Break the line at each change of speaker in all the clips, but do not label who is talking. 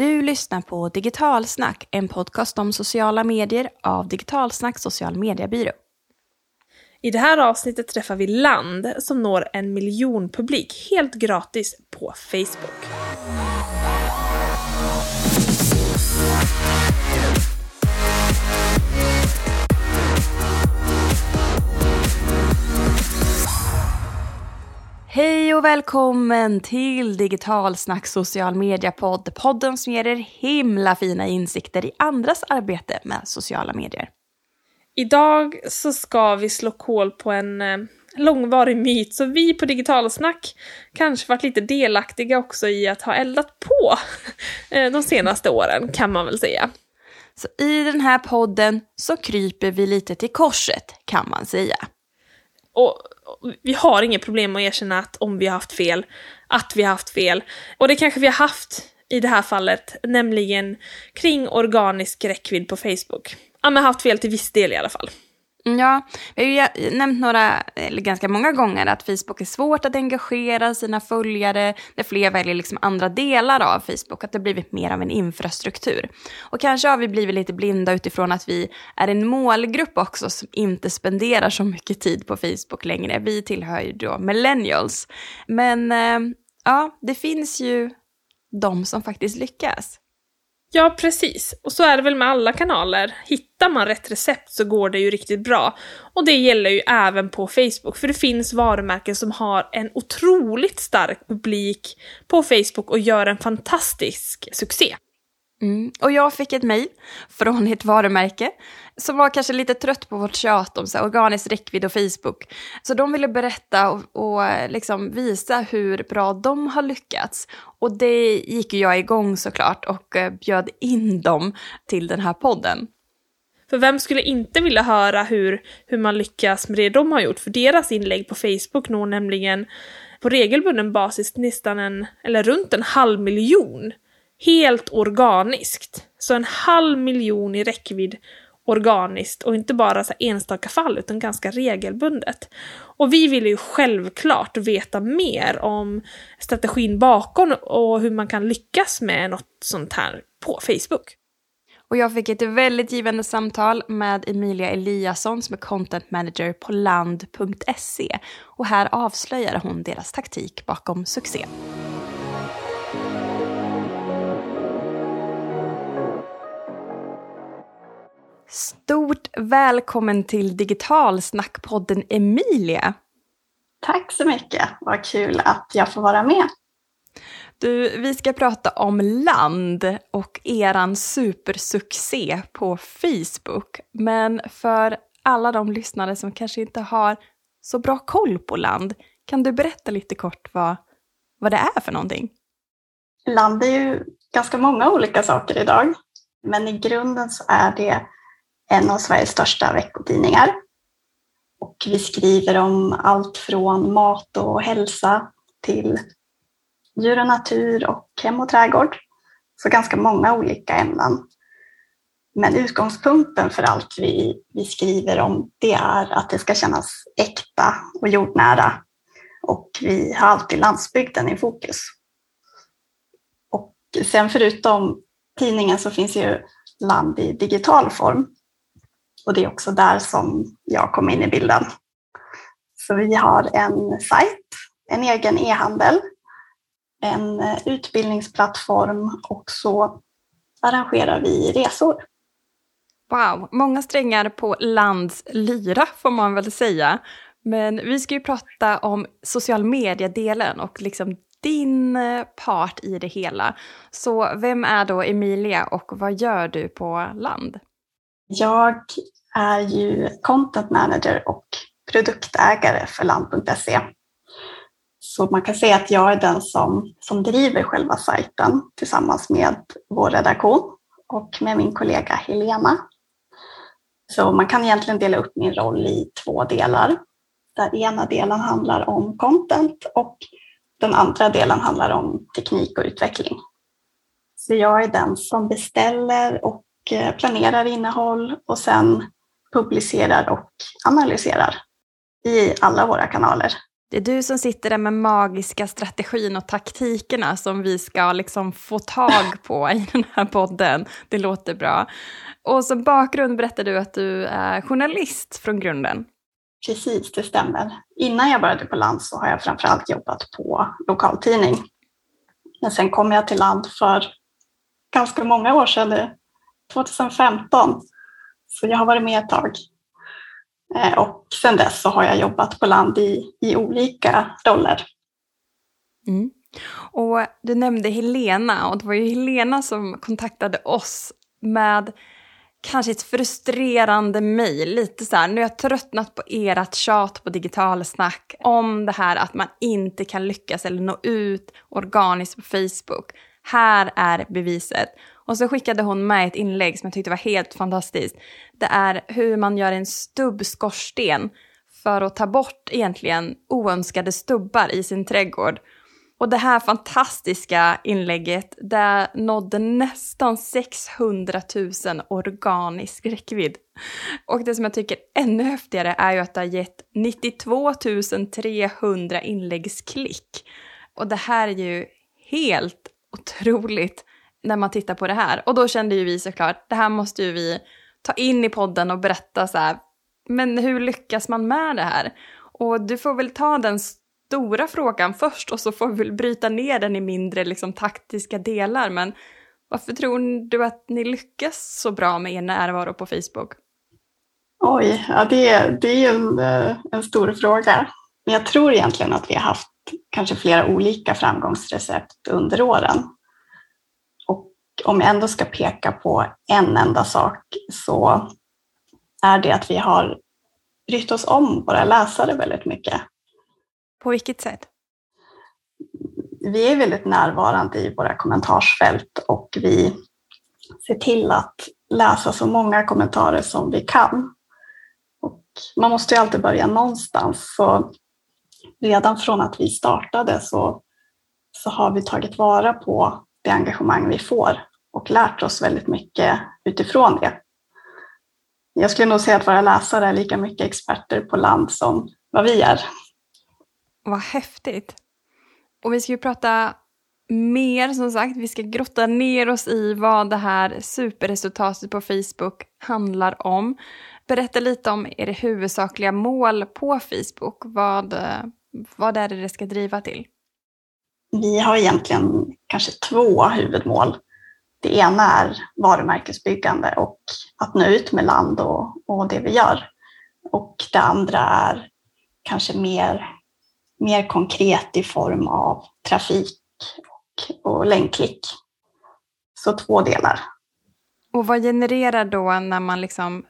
Du lyssnar på Digitalsnack, en podcast om sociala medier av Digitalsnack social mediebyrå.
I det här avsnittet träffar vi Land som når en miljon publik helt gratis på Facebook.
Hej och välkommen till Digitalsnack social media-podd. Podden som ger er himla fina insikter i andras arbete med sociala medier.
Idag så ska vi slå kol på en eh, långvarig myt, så vi på Digitalsnack kanske varit lite delaktiga också i att ha eldat på eh, de senaste åren, kan man väl säga.
Så i den här podden så kryper vi lite till korset, kan man säga.
Och vi har inget problem att erkänna att om vi har haft fel, att vi har haft fel. Och det kanske vi har haft i det här fallet, nämligen kring organisk räckvidd på Facebook. Ja, men haft fel till viss del i alla fall.
Ja, vi har ju nämnt några, eller ganska många gånger att Facebook är svårt att engagera sina följare, när fler väljer liksom andra delar av Facebook, att det blivit mer av en infrastruktur. Och kanske har vi blivit lite blinda utifrån att vi är en målgrupp också som inte spenderar så mycket tid på Facebook längre. Vi tillhör ju då millennials. Men eh, ja, det finns ju de som faktiskt lyckas.
Ja, precis. Och så är det väl med alla kanaler. Hittar man rätt recept så går det ju riktigt bra. Och det gäller ju även på Facebook, för det finns varumärken som har en otroligt stark publik på Facebook och gör en fantastisk succé.
Mm. Och jag fick ett mejl från ett varumärke som var kanske lite trött på vårt tjat om så här, organisk räckvidd och Facebook. Så de ville berätta och, och eh, liksom visa hur bra de har lyckats. Och det gick ju jag igång såklart och eh, bjöd in dem till den här podden.
För vem skulle inte vilja höra hur, hur man lyckas med det de har gjort? För deras inlägg på Facebook når nämligen på regelbunden basis nästan en, eller runt en halv miljon helt organiskt. Så en halv miljon i räckvidd organiskt och inte bara så enstaka fall utan ganska regelbundet. Och vi vill ju självklart veta mer om strategin bakom och hur man kan lyckas med något sånt här på Facebook.
Och jag fick ett väldigt givande samtal med Emilia Eliasson som är content manager på land.se. Och här avslöjar hon deras taktik bakom succén. Stort välkommen till Digitalsnackpodden Emilia.
Tack så mycket, vad kul att jag får vara med.
Du, vi ska prata om land och eran supersuccé på Facebook. Men för alla de lyssnare som kanske inte har så bra koll på land, kan du berätta lite kort vad, vad det är för någonting?
Land är ju ganska många olika saker idag, men i grunden så är det en av Sveriges största veckotidningar. Och vi skriver om allt från mat och hälsa till djur och natur och hem och trädgård. Så ganska många olika ämnen. Men utgångspunkten för allt vi, vi skriver om det är att det ska kännas äkta och jordnära. Och vi har alltid landsbygden i fokus. Och sen förutom tidningen så finns ju land i digital form. Och det är också där som jag kom in i bilden. Så vi har en sajt, en egen e-handel, en utbildningsplattform och så arrangerar vi resor.
Wow, många strängar på lands lyra får man väl säga. Men vi ska ju prata om social media-delen och liksom din eh, part i det hela. Så vem är då Emilia och vad gör du på land?
Jag är ju content manager och produktägare för land.se. Så man kan säga att jag är den som, som driver själva sajten tillsammans med vår redaktion och med min kollega Helena. Så man kan egentligen dela upp min roll i två delar. Där ena delen handlar om content och den andra delen handlar om teknik och utveckling. Så jag är den som beställer och planerar innehåll och sen publicerar och analyserar i alla våra kanaler.
Det är du som sitter där med magiska strategin och taktikerna som vi ska liksom få tag på i den här podden. Det låter bra. Och som bakgrund berättar du att du är journalist från grunden.
Precis, det stämmer. Innan jag började på Land så har jag framförallt jobbat på lokaltidning. Men sen kom jag till Land för ganska många år sedan, 2015. Så jag har varit med ett tag. Eh, och sen dess så har jag jobbat på Land i, i olika roller.
Mm. Och du nämnde Helena och det var ju Helena som kontaktade oss med kanske ett frustrerande mejl, lite så här, nu har jag tröttnat på ert tjat på digitalsnack om det här att man inte kan lyckas eller nå ut organiskt på Facebook. Här är beviset. Och så skickade hon med ett inlägg som jag tyckte var helt fantastiskt. Det är hur man gör en stubbskorsten för att ta bort egentligen oönskade stubbar i sin trädgård. Och det här fantastiska inlägget, det nådde nästan 600 000 organisk räckvidd. Och det som jag tycker är ännu häftigare är ju att det har gett 92 300 inläggsklick. Och det här är ju helt otroligt när man tittar på det här. Och då kände ju vi såklart, det här måste ju vi ta in i podden och berätta så här, men hur lyckas man med det här? Och du får väl ta den stora frågan först och så får vi väl bryta ner den i mindre liksom, taktiska delar. Men varför tror du att ni lyckas så bra med er närvaro på Facebook?
Oj, ja, det, det är ju en, eh, en stor fråga. Men jag tror egentligen att vi har haft kanske flera olika framgångsrecept under åren. Om jag ändå ska peka på en enda sak så är det att vi har brytt oss om våra läsare väldigt mycket.
På vilket sätt?
Vi är väldigt närvarande i våra kommentarsfält och vi ser till att läsa så många kommentarer som vi kan. Och man måste ju alltid börja någonstans. Så redan från att vi startade så, så har vi tagit vara på det engagemang vi får och lärt oss väldigt mycket utifrån det. Jag skulle nog säga att våra läsare är lika mycket experter på land som vad vi är.
Vad häftigt. Och vi ska ju prata mer som sagt. Vi ska grotta ner oss i vad det här superresultatet på Facebook handlar om. Berätta lite om er huvudsakliga mål på Facebook. Vad, vad är det det ska driva till?
Vi har egentligen kanske två huvudmål. Det ena är varumärkesbyggande och att nå ut med land och, och det vi gör. Och det andra är kanske mer mer konkret i form av trafik och, och länkklick. Så två delar.
Och vad genererar då när man liksom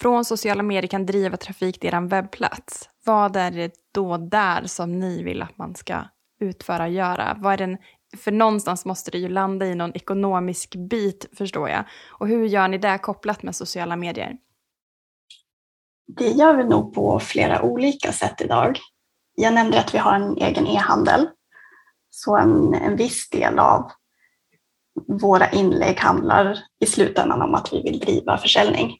från sociala medier kan driva trafik till er webbplats? Vad är det då där som ni vill att man ska utföra och göra? Vad är den, för någonstans måste det ju landa i någon ekonomisk bit förstår jag. Och hur gör ni det kopplat med sociala medier?
Det gör vi nog på flera olika sätt idag. Jag nämnde att vi har en egen e-handel. Så en, en viss del av våra inlägg handlar i slutändan om att vi vill driva försäljning.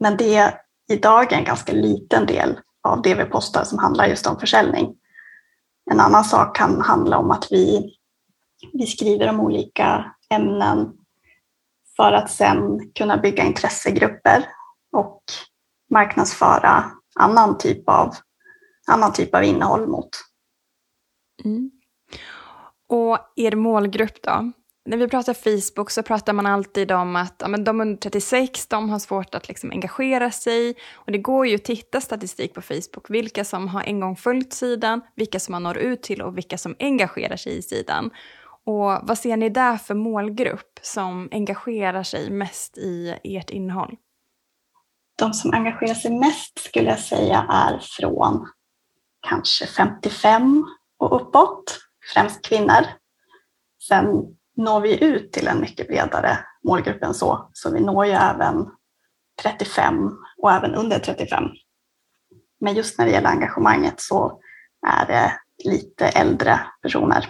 Men det är idag en ganska liten del av det vi postar som handlar just om försäljning. En annan sak kan handla om att vi, vi skriver om olika ämnen för att sen kunna bygga intressegrupper och marknadsföra annan typ av annan typ av innehåll mot.
Mm. Och er målgrupp då? När vi pratar Facebook så pratar man alltid om att ja, men de under 36 de har svårt att liksom engagera sig. Och det går ju att titta statistik på Facebook, vilka som har en gång följt sidan, vilka som man når ut till och vilka som engagerar sig i sidan. Och vad ser ni där för målgrupp som engagerar sig mest i ert innehåll?
De som engagerar sig mest skulle jag säga är från kanske 55 och uppåt, främst kvinnor. Sen når vi ut till en mycket bredare målgrupp än så, så vi når ju även 35 och även under 35. Men just när det gäller engagemanget så är det lite äldre personer.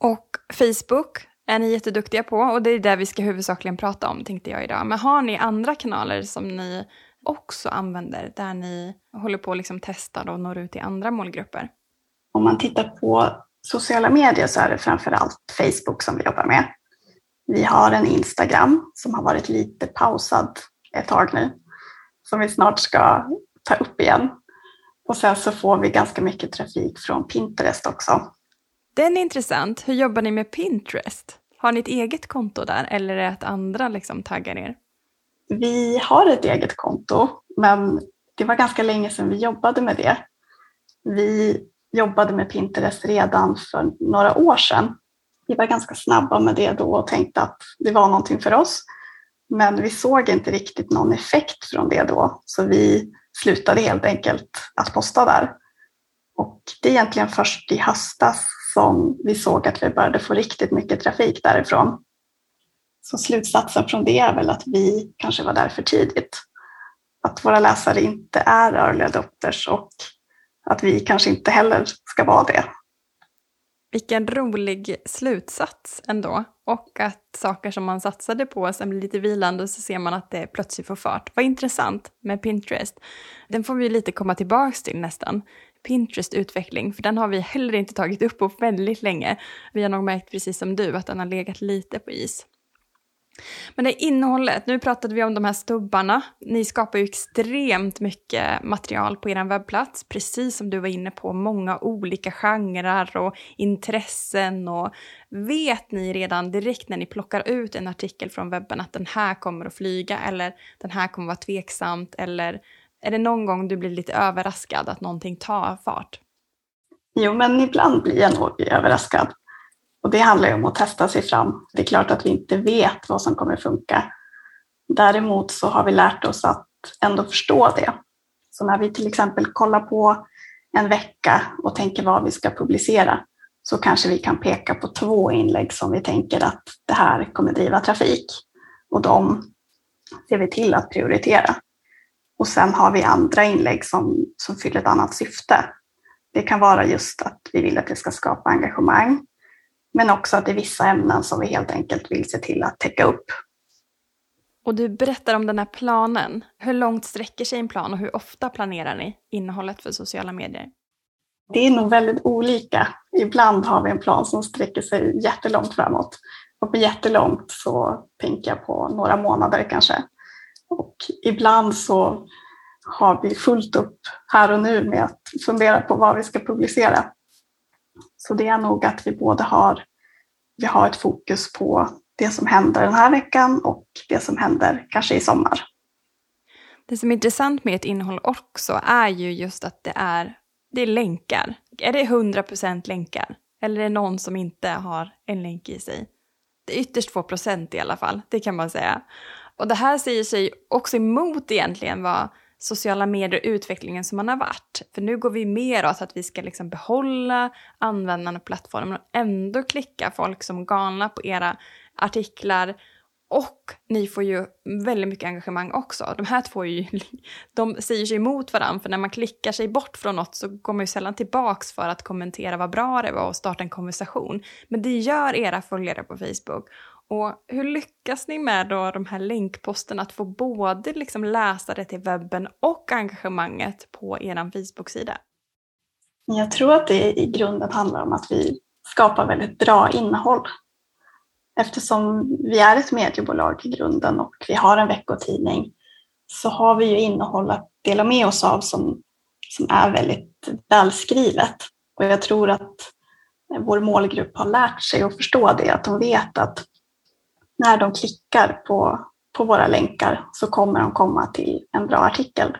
Och Facebook är ni jätteduktiga på och det är det vi ska huvudsakligen prata om tänkte jag idag. Men har ni andra kanaler som ni också använder där ni håller på att liksom testa och når ut till andra målgrupper?
Om man tittar på sociala medier så är det framför allt Facebook som vi jobbar med. Vi har en Instagram som har varit lite pausad ett tag nu, som vi snart ska ta upp igen. Och sen så får vi ganska mycket trafik från Pinterest också.
Den är intressant. Hur jobbar ni med Pinterest? Har ni ett eget konto där eller är det att andra liksom taggar er?
Vi har ett eget konto, men det var ganska länge sedan vi jobbade med det. Vi jobbade med Pinterest redan för några år sedan. Vi var ganska snabba med det då och tänkte att det var någonting för oss. Men vi såg inte riktigt någon effekt från det då, så vi slutade helt enkelt att posta där. Och det är egentligen först i höstas som vi såg att vi började få riktigt mycket trafik därifrån. Så slutsatsen från det är väl att vi kanske var där för tidigt. Att våra läsare inte är early adopters och att vi kanske inte heller ska vara det.
Vilken rolig slutsats ändå. Och att saker som man satsade på sen blir lite vilande och så ser man att det plötsligt får fart. Vad intressant med Pinterest. Den får vi lite komma tillbaks till nästan. Pinterest utveckling, för den har vi heller inte tagit upp på väldigt länge. Vi har nog märkt precis som du att den har legat lite på is. Men det innehållet, nu pratade vi om de här stubbarna. Ni skapar ju extremt mycket material på er webbplats, precis som du var inne på, många olika genrer och intressen och vet ni redan direkt när ni plockar ut en artikel från webben att den här kommer att flyga eller den här kommer att vara tveksamt eller är det någon gång du blir lite överraskad att någonting tar fart?
Jo, men ibland blir jag nog överraskad. Och det handlar ju om att testa sig fram. Det är klart att vi inte vet vad som kommer funka. Däremot så har vi lärt oss att ändå förstå det. Så när vi till exempel kollar på en vecka och tänker vad vi ska publicera så kanske vi kan peka på två inlägg som vi tänker att det här kommer driva trafik. Och de ser vi till att prioritera. Och sen har vi andra inlägg som, som fyller ett annat syfte. Det kan vara just att vi vill att det ska skapa engagemang men också att det är vissa ämnen som vi helt enkelt vill se till att täcka upp.
Och du berättar om den här planen. Hur långt sträcker sig en plan och hur ofta planerar ni innehållet för sociala medier?
Det är nog väldigt olika. Ibland har vi en plan som sträcker sig jättelångt framåt. Och med jättelångt så tänker jag på några månader kanske. Och ibland så har vi fullt upp här och nu med att fundera på vad vi ska publicera. Så det är nog att vi både har, vi har ett fokus på det som händer den här veckan och det som händer kanske i sommar.
Det som är intressant med ett innehåll också är ju just att det är, det är länkar. Är det 100% länkar? Eller är det någon som inte har en länk i sig? Det är ytterst få procent i alla fall, det kan man säga. Och det här säger sig också emot egentligen vad sociala medier och utvecklingen som man har varit. För nu går vi mer åt att vi ska liksom behålla användarna på plattformen och ändå klicka folk som galna på era artiklar. Och ni får ju väldigt mycket engagemang också. De här två är ju, de säger sig emot varandra för när man klickar sig bort från något så går man ju sällan tillbaks för att kommentera vad bra det var och starta en konversation. Men det gör era följare på Facebook. Och hur lyckas ni med då de här länkposterna att få både liksom läsare till webben och engagemanget på er Facebook-sida?
Jag tror att det i grunden handlar om att vi skapar väldigt bra innehåll. Eftersom vi är ett mediebolag i grunden och vi har en veckotidning så har vi ju innehåll att dela med oss av som, som är väldigt välskrivet. Och jag tror att vår målgrupp har lärt sig att förstå det, att de vet att när de klickar på, på våra länkar så kommer de komma till en bra artikel.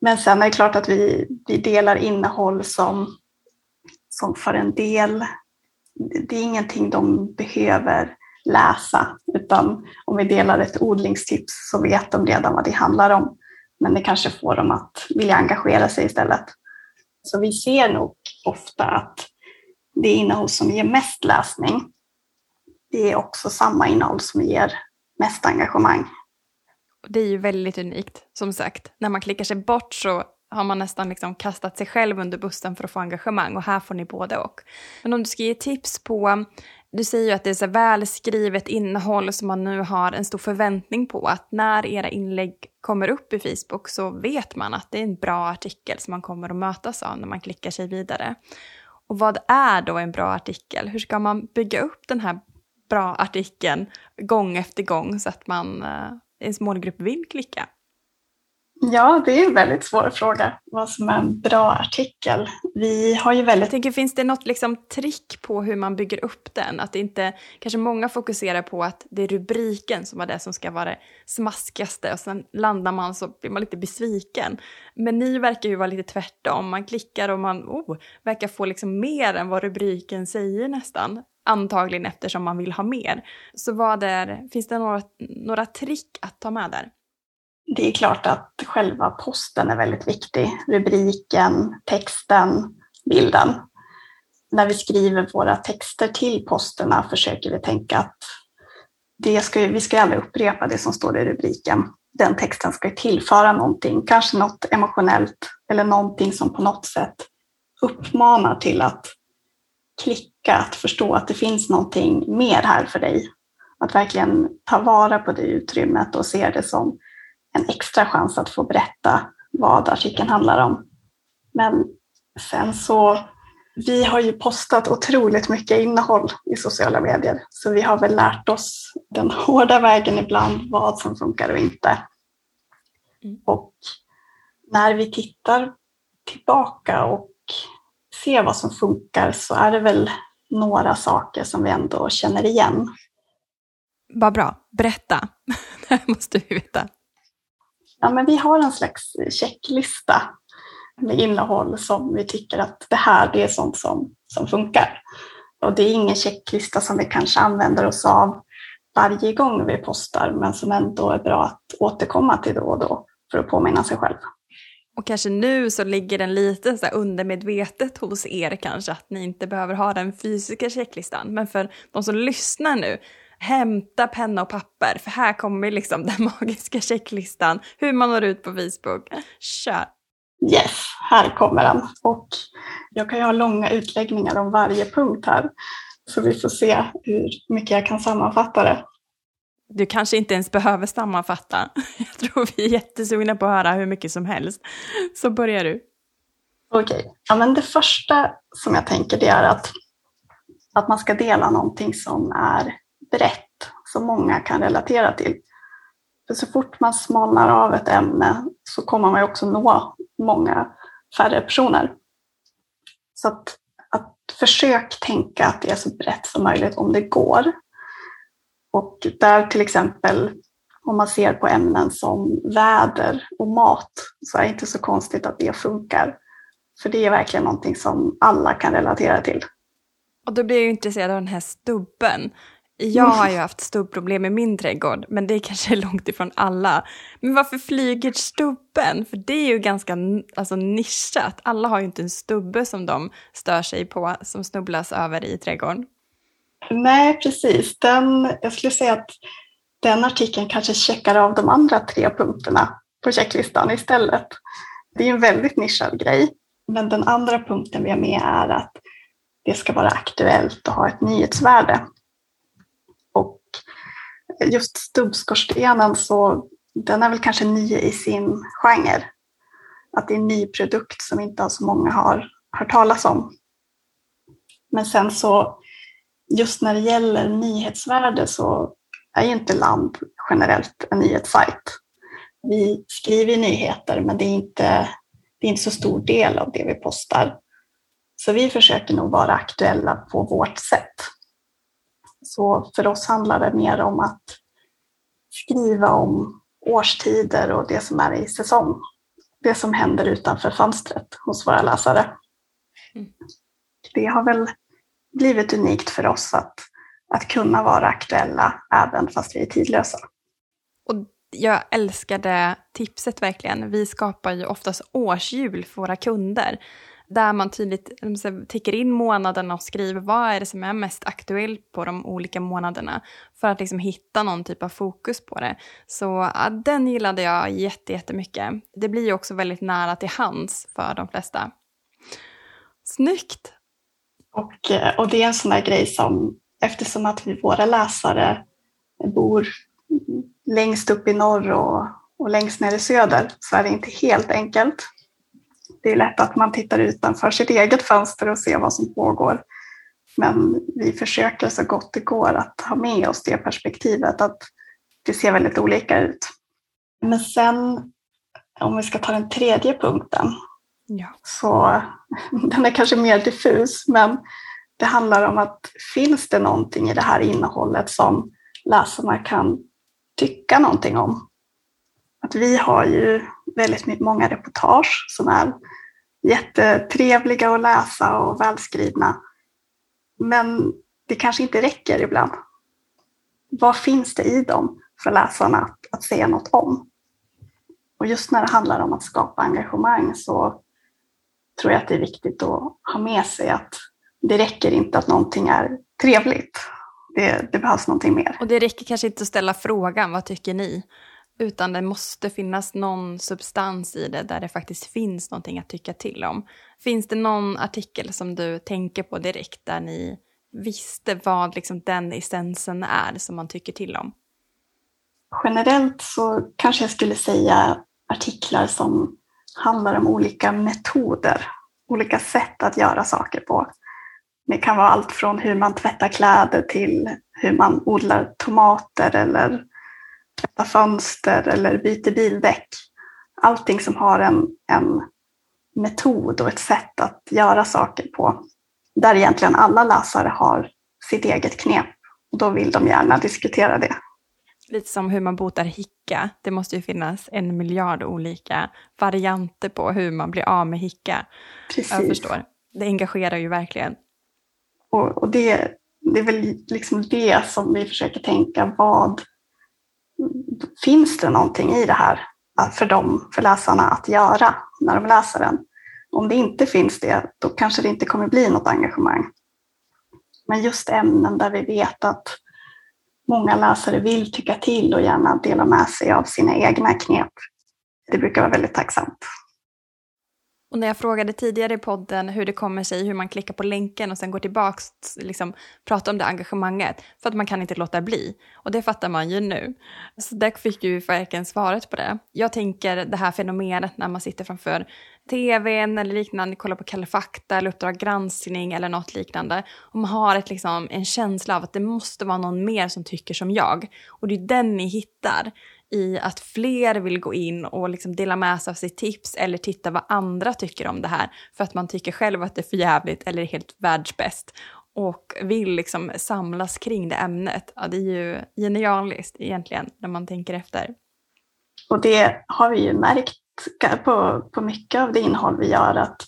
Men sen är det klart att vi, vi delar innehåll som, som för en del, det är ingenting de behöver läsa, utan om vi delar ett odlingstips så vet de redan vad det handlar om. Men det kanske får dem att vilja engagera sig istället. Så vi ser nog ofta att det innehåll som ger mest läsning, det är också samma innehåll som ger mest engagemang.
Det är ju väldigt unikt, som sagt. När man klickar sig bort så har man nästan liksom kastat sig själv under bussen för att få engagemang och här får ni både och. Men om du ska ge tips på, du säger ju att det är så välskrivet innehåll som man nu har en stor förväntning på att när era inlägg kommer upp i Facebook så vet man att det är en bra artikel som man kommer att mötas av när man klickar sig vidare. Och vad är då en bra artikel? Hur ska man bygga upp den här bra artikeln gång efter gång så att man, eh, ens målgrupp vill klicka?
Ja, det är en väldigt svår fråga, vad som är en bra artikel. Vi har ju väldigt...
Jag tänker, finns det något liksom trick på hur man bygger upp den? Att det inte, kanske många fokuserar på att det är rubriken som är det som ska vara det smaskigaste och sen landar man så blir man lite besviken. Men ni verkar ju vara lite tvärtom, man klickar och man oh, verkar få liksom mer än vad rubriken säger nästan. Antagligen eftersom man vill ha mer. Så vad är, finns det några, några trick att ta med där?
det är klart att själva posten är väldigt viktig. Rubriken, texten, bilden. När vi skriver våra texter till posterna försöker vi tänka att det ska, vi ska aldrig upprepa det som står i rubriken. Den texten ska tillföra någonting, kanske något emotionellt eller någonting som på något sätt uppmanar till att klicka, att förstå att det finns någonting mer här för dig. Att verkligen ta vara på det utrymmet och se det som en extra chans att få berätta vad artikeln handlar om. Men sen så, vi har ju postat otroligt mycket innehåll i sociala medier, så vi har väl lärt oss den hårda vägen ibland, vad som funkar och inte. Mm. Och när vi tittar tillbaka och ser vad som funkar så är det väl några saker som vi ändå känner igen.
Vad bra, berätta. Det här måste vi veta.
Ja, men vi har en slags checklista med innehåll som vi tycker att det här det är sånt som, som funkar. Och det är ingen checklista som vi kanske använder oss av varje gång vi postar, men som ändå är bra att återkomma till då och då för att påminna sig själv.
Och kanske nu så ligger den lite så undermedvetet hos er kanske att ni inte behöver ha den fysiska checklistan. Men för de som lyssnar nu hämta penna och papper, för här kommer liksom den magiska checklistan, hur man når ut på Facebook. Kör!
Yes, här kommer den. Och jag kan ju ha långa utläggningar om varje punkt här, så vi får se hur mycket jag kan sammanfatta det.
Du kanske inte ens behöver sammanfatta. Jag tror vi är jättesugna på att höra hur mycket som helst. Så börjar du.
Okej, okay. ja, men det första som jag tänker det är att, att man ska dela någonting som är brett som många kan relatera till. För så fort man smalnar av ett ämne så kommer man också nå många färre personer. Så att, att försök tänka att det är så brett som möjligt om det går. Och där till exempel om man ser på ämnen som väder och mat så är det inte så konstigt att det funkar. För det är verkligen någonting som alla kan relatera till.
Och då blir jag ju intresserad av den här stubben. Jag har ju haft stubbproblem i min trädgård, men det är kanske långt ifrån alla. Men varför flyger stubben? För det är ju ganska alltså, nischat. Alla har ju inte en stubbe som de stör sig på, som snubblas över i trädgården.
Nej, precis. Den, jag skulle säga att den artikeln kanske checkar av de andra tre punkterna på checklistan istället. Det är en väldigt nischad grej. Men den andra punkten vi har med är att det ska vara aktuellt och ha ett nyhetsvärde. Och just stubbskorstenen så den är väl kanske ny i sin genre. Att det är en ny produkt som inte så många har hört talas om. Men sen så just när det gäller nyhetsvärde så är ju inte Land generellt en nyhetssajt. Vi skriver nyheter men det är inte, det är inte så stor del av det vi postar. Så vi försöker nog vara aktuella på vårt sätt. Så för oss handlar det mer om att skriva om årstider och det som är i säsong. Det som händer utanför fönstret hos våra läsare. Mm. Det har väl blivit unikt för oss att, att kunna vara aktuella även fast vi är tidlösa.
Och jag älskar det tipset verkligen. Vi skapar ju oftast årshjul för våra kunder. där man tydligt täcker in månaderna och skriver vad är det som är mest aktuellt på de olika månaderna för att liksom hitta någon typ av fokus på det. Så ja, den gillade jag jättemycket. Det blir ju också väldigt nära till hands för de flesta. Snyggt!
Och, eh, och det är en sån där grej som, eftersom att vi, våra läsare bor längst upp i norr och, och längst ner i söder så är det inte helt enkelt. Det är lätt att man tittar utanför sitt eget fönster och ser vad som pågår. Men vi försöker så gott det går att ha med oss det perspektivet att det ser väldigt olika ut. Men sen om vi ska ta den tredje punkten
ja.
så den är kanske mer diffus men det handlar om att finns det någonting i det här innehållet som läsarna kan tycka någonting om? Att vi har ju väldigt många reportage som är jättetrevliga att läsa och välskrivna. Men det kanske inte räcker ibland. Vad finns det i dem för läsarna att, att säga något om? Och just när det handlar om att skapa engagemang så tror jag att det är viktigt att ha med sig att det räcker inte att någonting är trevligt. Det, det behövs någonting mer.
Och det räcker kanske inte att ställa frågan, vad tycker ni? Utan det måste finnas någon substans i det där det faktiskt finns någonting att tycka till om. Finns det någon artikel som du tänker på direkt där ni visste vad liksom den essensen är som man tycker till om?
Generellt så kanske jag skulle säga artiklar som handlar om olika metoder, olika sätt att göra saker på. Det kan vara allt från hur man tvättar kläder till hur man odlar tomater eller tvättar fönster eller byter bildäck. Allting som har en, en metod och ett sätt att göra saker på. Där egentligen alla läsare har sitt eget knep. Och då vill de gärna diskutera det.
Lite som hur man botar hicka. Det måste ju finnas en miljard olika varianter på hur man blir av med hicka.
Precis.
Jag förstår. Det engagerar ju verkligen.
Och, och det, det är väl liksom det som vi försöker tänka. Vad finns det någonting i det här för dem, för läsarna att göra när de läser den? Om det inte finns det, då kanske det inte kommer bli något engagemang. Men just ämnen där vi vet att många läsare vill tycka till och gärna dela med sig av sina egna knep, det brukar vara väldigt tacksamt.
Och när jag frågade tidigare i podden hur det kommer sig, hur man klickar på länken och sen går tillbaks, liksom prata om det engagemanget, för att man kan inte låta bli. Och det fattar man ju nu. Så där fick ju verkligen svaret på det. Jag tänker det här fenomenet när man sitter framför tvn eller liknande, kollar på Kalle fakta eller Uppdrag granskning eller något liknande. Och man har ett, liksom, en känsla av att det måste vara någon mer som tycker som jag. Och det är den ni hittar i att fler vill gå in och liksom dela med sig av sitt tips eller titta vad andra tycker om det här för att man tycker själv att det är för jävligt eller helt världsbäst och vill liksom samlas kring det ämnet. Ja, det är ju genialiskt egentligen när man tänker efter.
Och det har vi ju märkt på, på mycket av det innehåll vi gör att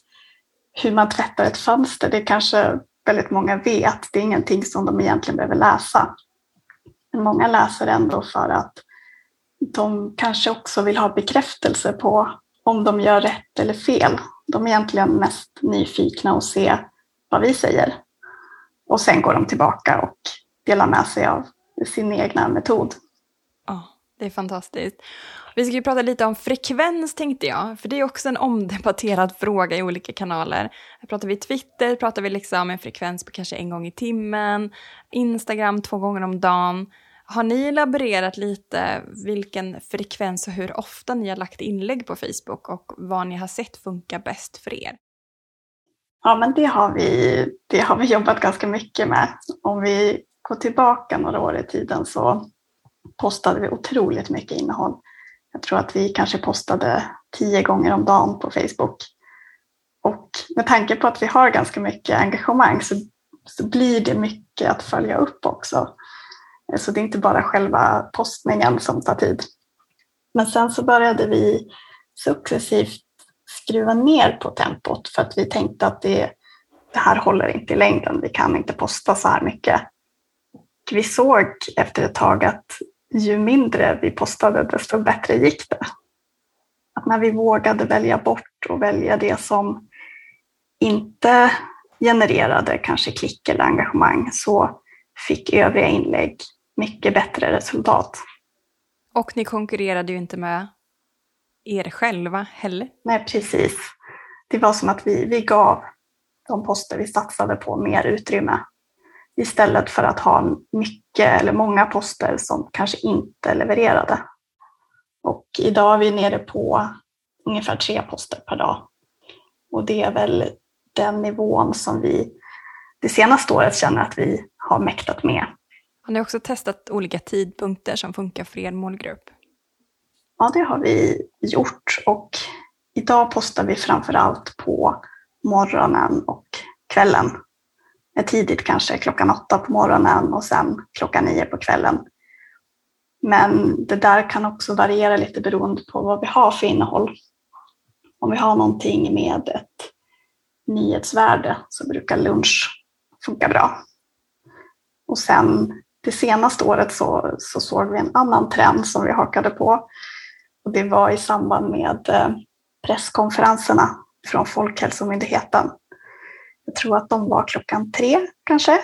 hur man tvättar ett fönster, det kanske väldigt många vet. Det är ingenting som de egentligen behöver läsa. Men många läser ändå för att de kanske också vill ha bekräftelse på om de gör rätt eller fel. De är egentligen mest nyfikna och se vad vi säger. Och sen går de tillbaka och delar med sig av sin egna metod.
Ja, det är fantastiskt. Vi ska ju prata lite om frekvens tänkte jag, för det är också en omdebatterad fråga i olika kanaler. Här pratar vi Twitter, pratar vi liksom en frekvens på kanske en gång i timmen, Instagram två gånger om dagen. Har ni laborerat lite vilken frekvens och hur ofta ni har lagt inlägg på Facebook och vad ni har sett funkar bäst för er?
Ja, men det har vi, det har vi jobbat ganska mycket med. Om vi går tillbaka några år i tiden så postade vi otroligt mycket innehåll. Jag tror att vi kanske postade tio gånger om dagen på Facebook. Och med tanke på att vi har ganska mycket engagemang så, så blir det mycket att följa upp också. Så det är inte bara själva postningen som tar tid. Men sen så började vi successivt skruva ner på tempot för att vi tänkte att det, det här håller inte i längden. Vi kan inte posta så här mycket. Vi såg efter ett tag att ju mindre vi postade, desto bättre gick det. Att när vi vågade välja bort och välja det som inte genererade kanske klick eller engagemang så fick övriga inlägg mycket bättre resultat.
Och ni konkurrerade ju inte med er själva heller.
Nej, precis. Det var som att vi, vi gav de poster vi satsade på mer utrymme istället för att ha mycket eller många poster som kanske inte levererade. Och idag är vi nere på ungefär tre poster per dag. Och det är väl den nivån som vi det senaste året känner att vi har mäktat med.
Har ni också testat olika tidpunkter som funkar för er målgrupp?
Ja, det har vi gjort och idag postar vi framför allt på morgonen och kvällen. Eh, tidigt kanske klockan åtta på morgonen och sen klockan nio på kvällen. Men det där kan också variera lite beroende på vad vi har för innehåll. Om vi har någonting med ett nyhetsvärde så brukar lunch funka bra. Och sen det senaste året så, så såg vi en annan trend som vi hakade på. Och det var i samband med eh, presskonferenserna från Folkhälsomyndigheten. Jag tror att de var klockan tre kanske.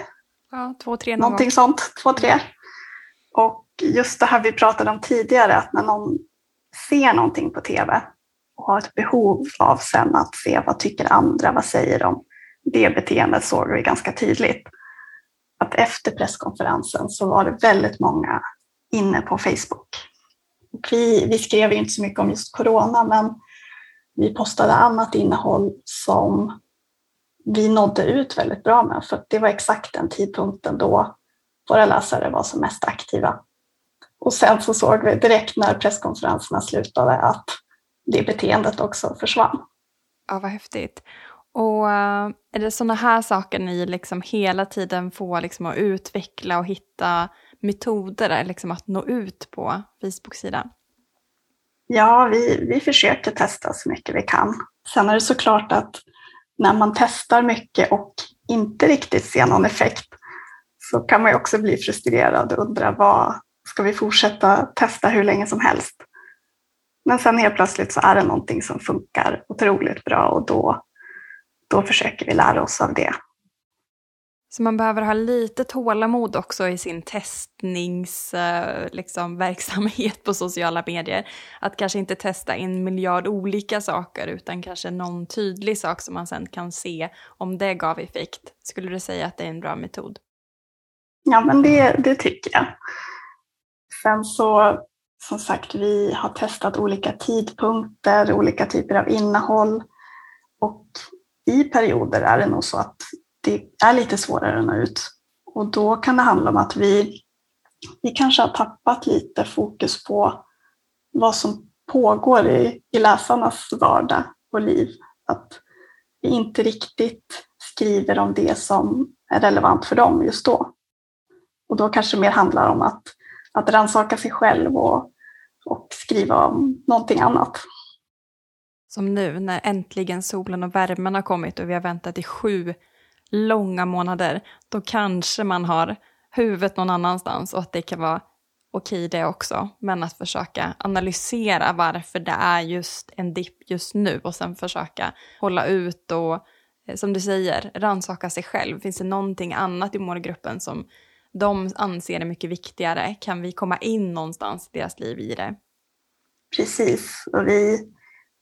Ja, två, tre.
Någonting gång. sånt, två, tre. Och just det här vi pratade om tidigare, att när någon ser någonting på tv och har ett behov av sen att se vad tycker andra, vad säger de? Det beteendet såg vi ganska tydligt. Att efter presskonferensen så var det väldigt många inne på Facebook. Och vi, vi skrev inte så mycket om just corona, men vi postade annat innehåll som vi nådde ut väldigt bra med, för det var exakt den tidpunkten då våra läsare var som mest aktiva. Och sen så såg vi direkt när presskonferenserna slutade att det beteendet också försvann.
Ja, vad häftigt. Och äh, är det sådana här saker ni liksom hela tiden får liksom att utveckla och hitta metoder liksom att nå ut på Facebook-sidan?
Ja, vi, vi försöker testa så mycket vi kan. Sen är det såklart att när man testar mycket och inte riktigt ser någon effekt så kan man ju också bli frustrerad och undra vad ska vi fortsätta testa hur länge som helst? Men sen helt plötsligt så är det någonting som funkar otroligt bra och då, då försöker vi lära oss av det.
Så man behöver ha lite tålamod också i sin testningsverksamhet liksom, på sociala medier. Att kanske inte testa en miljard olika saker utan kanske någon tydlig sak som man sen kan se om det gav effekt. Skulle du säga att det är en bra metod?
Ja, men det, det tycker jag. Sen så, som sagt, vi har testat olika tidpunkter, olika typer av innehåll. Och i perioder är det nog så att det är lite svårare att nå ut. Och då kan det handla om att vi, vi kanske har tappat lite fokus på vad som pågår i, i läsarnas vardag och liv. Att vi inte riktigt skriver om det som är relevant för dem just då. Och då kanske det mer handlar om att, att rannsaka sig själv och, och skriva om någonting annat.
Som nu när äntligen solen och värmen har kommit och vi har väntat i sju långa månader, då kanske man har huvudet någon annanstans och att det kan vara okej det också. Men att försöka analysera varför det är just en dipp just nu och sen försöka hålla ut och eh, som du säger, rannsaka sig själv. Finns det någonting annat i målgruppen som de anser är mycket viktigare? Kan vi komma in någonstans i deras liv i det?
Precis, och vi,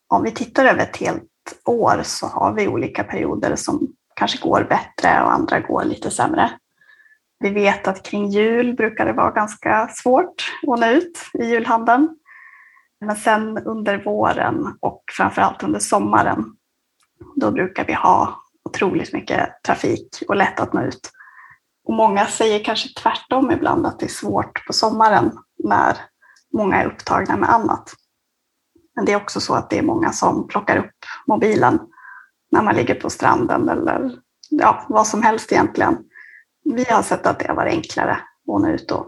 om vi tittar över ett helt år så har vi olika perioder som kanske går bättre och andra går lite sämre. Vi vet att kring jul brukar det vara ganska svårt att nå ut i julhandeln. Men sen under våren och framförallt under sommaren, då brukar vi ha otroligt mycket trafik och lätt att nå ut. Och många säger kanske tvärtom ibland att det är svårt på sommaren när många är upptagna med annat. Men det är också så att det är många som plockar upp mobilen när man ligger på stranden eller ja, vad som helst egentligen. Vi har sett att det har varit enklare att nå ut då.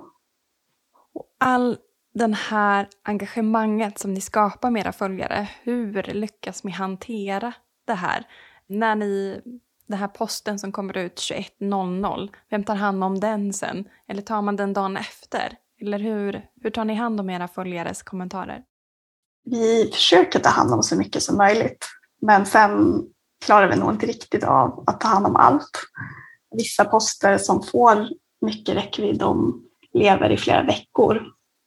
All den här engagemanget som ni skapar med era följare, hur lyckas ni hantera det här? När ni, den här posten som kommer ut 21.00, vem tar hand om den sen? Eller tar man den dagen efter? Eller hur, hur tar ni hand om era följares kommentarer?
Vi försöker ta hand om så mycket som möjligt. Men sen klarar vi nog inte riktigt av att ta hand om allt. Vissa poster som får mycket räckvidd, de lever i flera veckor.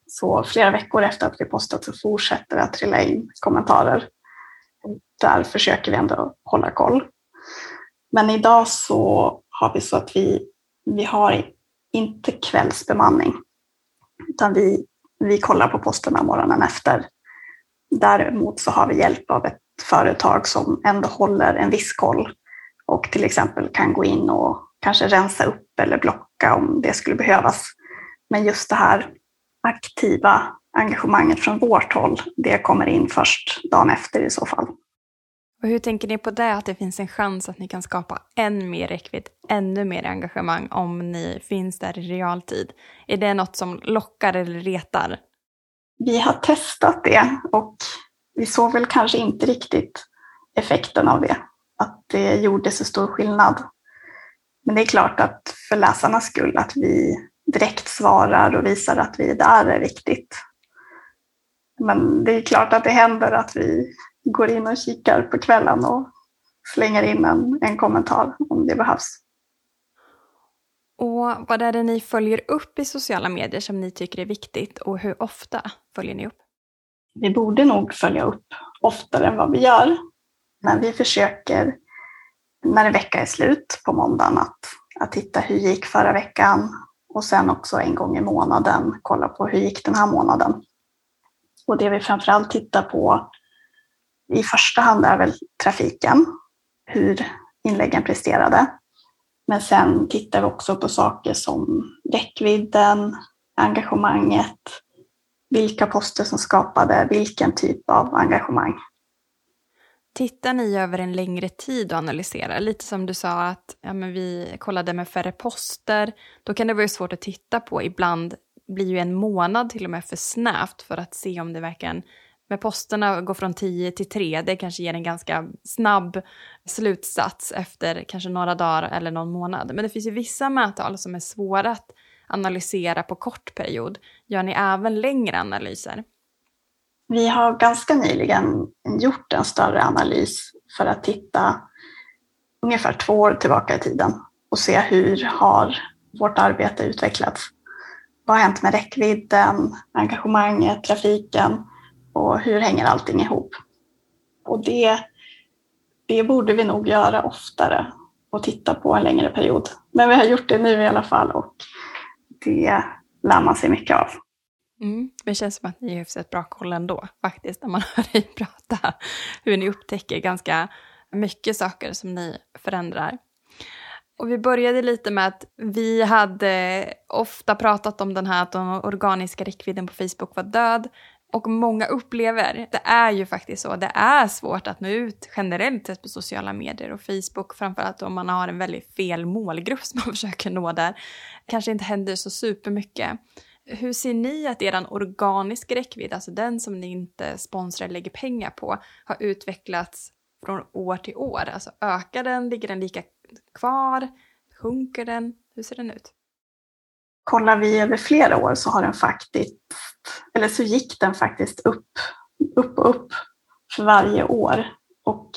Så flera veckor efter att vi postat så fortsätter det att trilla in kommentarer. Där försöker vi ändå hålla koll. Men idag så har vi så att vi, vi har inte kvällsbemanning, utan vi, vi kollar på posterna morgonen efter. Däremot så har vi hjälp av ett företag som ändå håller en viss koll och till exempel kan gå in och kanske rensa upp eller blocka om det skulle behövas. Men just det här aktiva engagemanget från vårt håll, det kommer in först dagen efter i så fall.
Och hur tänker ni på det, att det finns en chans att ni kan skapa än mer räckvidd, ännu mer engagemang om ni finns där i realtid? Är det något som lockar eller retar?
Vi har testat det och vi såg väl kanske inte riktigt effekten av det, att det gjorde så stor skillnad. Men det är klart att för läsarnas skull att vi direkt svarar och visar att vi är där är viktigt. Men det är klart att det händer att vi går in och kikar på kvällen och slänger in en, en kommentar om det behövs.
Och vad är det ni följer upp i sociala medier som ni tycker är viktigt och hur ofta följer ni upp?
Vi borde nog följa upp oftare än vad vi gör. Men vi försöker när en vecka är slut på måndagen att, att titta hur gick förra veckan och sen också en gång i månaden kolla på hur gick den här månaden. Och det vi framförallt tittar på i första hand är väl trafiken, hur inläggen presterade. Men sen tittar vi också på saker som räckvidden, engagemanget, vilka poster som skapade vilken typ av engagemang.
Tittar ni över en längre tid och analyserar? Lite som du sa att ja, men vi kollade med färre poster. Då kan det vara svårt att titta på. Ibland blir ju en månad till och med för snävt för att se om det verkligen med posterna går från 10 till 3, det kanske ger en ganska snabb slutsats efter kanske några dagar eller någon månad. Men det finns ju vissa mättal som är svåra att analysera på kort period. Gör ni även längre analyser?
Vi har ganska nyligen gjort en större analys för att titta ungefär två år tillbaka i tiden och se hur har vårt arbete utvecklats. Vad har hänt med räckvidden, engagemanget, trafiken och hur hänger allting ihop? Och det, det borde vi nog göra oftare och titta på en längre period. Men vi har gjort det nu i alla fall och det lär man sig mycket av.
Mm, det känns som att ni har hyfsat bra koll ändå, faktiskt, när man hör dig prata. Hur ni upptäcker ganska mycket saker som ni förändrar. Och vi började lite med att vi hade ofta pratat om den här att den organiska räckvidden på Facebook var död. Och många upplever, det är ju faktiskt så, det är svårt att nå ut generellt sett på sociala medier och Facebook, framförallt om man har en väldigt fel målgrupp som man försöker nå där. Kanske inte händer så supermycket. Hur ser ni att er organiska räckvidd, alltså den som ni inte sponsrar eller lägger pengar på, har utvecklats från år till år? Alltså ökar den, ligger den lika kvar, sjunker den? Hur ser den ut?
Kollar vi över flera år så har den faktiskt, eller så gick den faktiskt upp, upp och upp för varje år. Och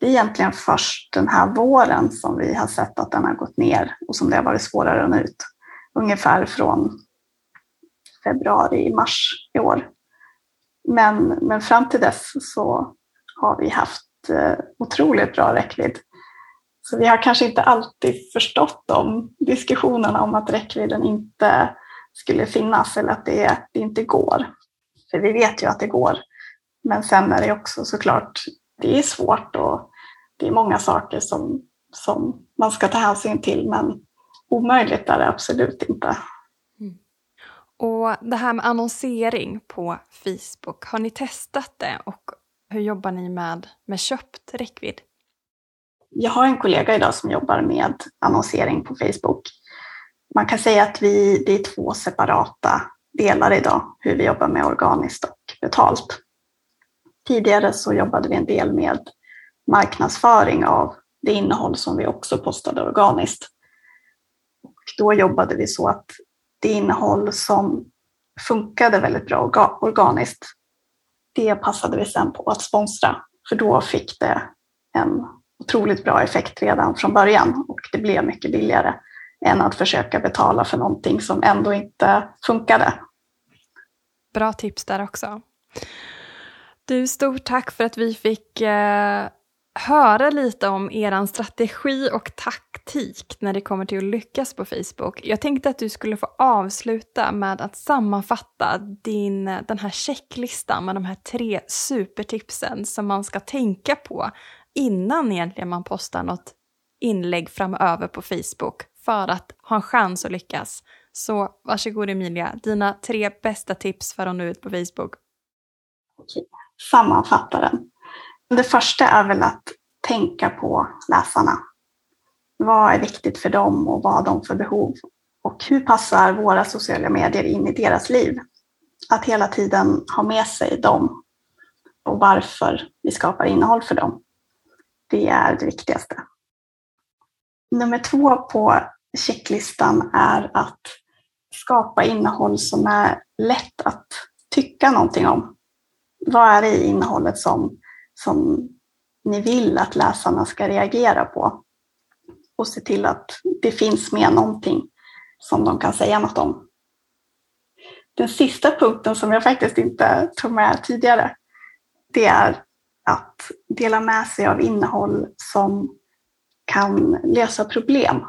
det är egentligen först den här våren som vi har sett att den har gått ner och som det har varit svårare att nå ut. Ungefär från februari, mars i år. Men, men fram till dess så har vi haft eh, otroligt bra räckvidd. Så vi har kanske inte alltid förstått de diskussionerna om att räckvidden inte skulle finnas eller att det, det inte går. För vi vet ju att det går. Men sen är det också såklart, det är svårt och det är många saker som, som man ska ta hänsyn till men omöjligt är det absolut inte. Mm.
Och det här med annonsering på Facebook, har ni testat det och hur jobbar ni med, med köpt räckvidd?
Jag har en kollega idag som jobbar med annonsering på Facebook. Man kan säga att vi, det är två separata delar idag, hur vi jobbar med organiskt och betalt. Tidigare så jobbade vi en del med marknadsföring av det innehåll som vi också postade organiskt. Och då jobbade vi så att det innehåll som funkade väldigt bra organiskt, det passade vi sen på att sponsra, för då fick det en otroligt bra effekt redan från början och det blev mycket billigare än att försöka betala för någonting som ändå inte funkade.
Bra tips där också. Du, stort tack för att vi fick eh, höra lite om er strategi och taktik när det kommer till att lyckas på Facebook. Jag tänkte att du skulle få avsluta med att sammanfatta din, den här checklistan med de här tre supertipsen som man ska tänka på innan egentligen man postar något inlägg framöver på Facebook för att ha en chans att lyckas. Så varsågod Emilia, dina tre bästa tips för att nå ut på Facebook.
Okej, sammanfatta den. Det första är väl att tänka på läsarna. Vad är viktigt för dem och vad har de för behov? Och hur passar våra sociala medier in i deras liv? Att hela tiden ha med sig dem och varför vi skapar innehåll för dem. Det är det viktigaste. Nummer två på checklistan är att skapa innehåll som är lätt att tycka någonting om. Vad är det i innehållet som, som ni vill att läsarna ska reagera på? Och se till att det finns med någonting som de kan säga något om. Den sista punkten som jag faktiskt inte tog med tidigare, det är att dela med sig av innehåll som kan lösa problem.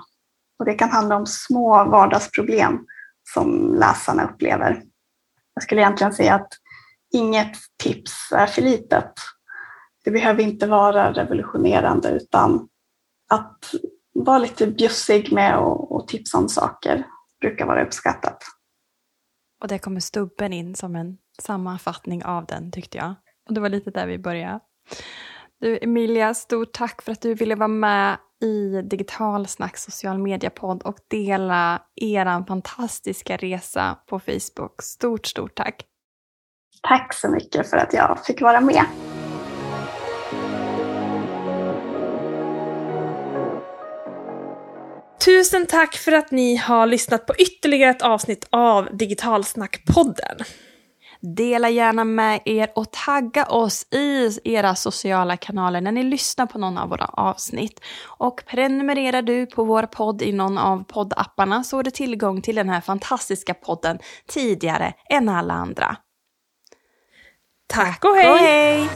Och det kan handla om små vardagsproblem som läsarna upplever. Jag skulle egentligen säga att inget tips är för litet. Det behöver inte vara revolutionerande utan att vara lite bjussig med och, tipsa om saker brukar vara uppskattat.
Och det kommer stubben in som en sammanfattning av den tyckte jag. Och det var lite där vi började. Du Emilia, stort tack för att du ville vara med i Digitalsnack social media-podd och dela er fantastiska resa på Facebook. Stort, stort tack!
Tack så mycket för att jag fick vara med.
Tusen tack för att ni har lyssnat på ytterligare ett avsnitt av Digitalsnack-podden.
Dela gärna med er och tagga oss i era sociala kanaler när ni lyssnar på någon av våra avsnitt. Och prenumererar du på vår podd i någon av poddapparna så har du tillgång till den här fantastiska podden tidigare än alla andra.
Tack och hej!
Och hej.